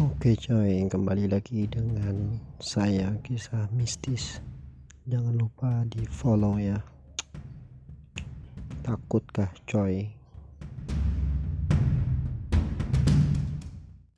Oke coy, kembali lagi dengan saya kisah mistis. Jangan lupa di follow ya. Takutkah coy?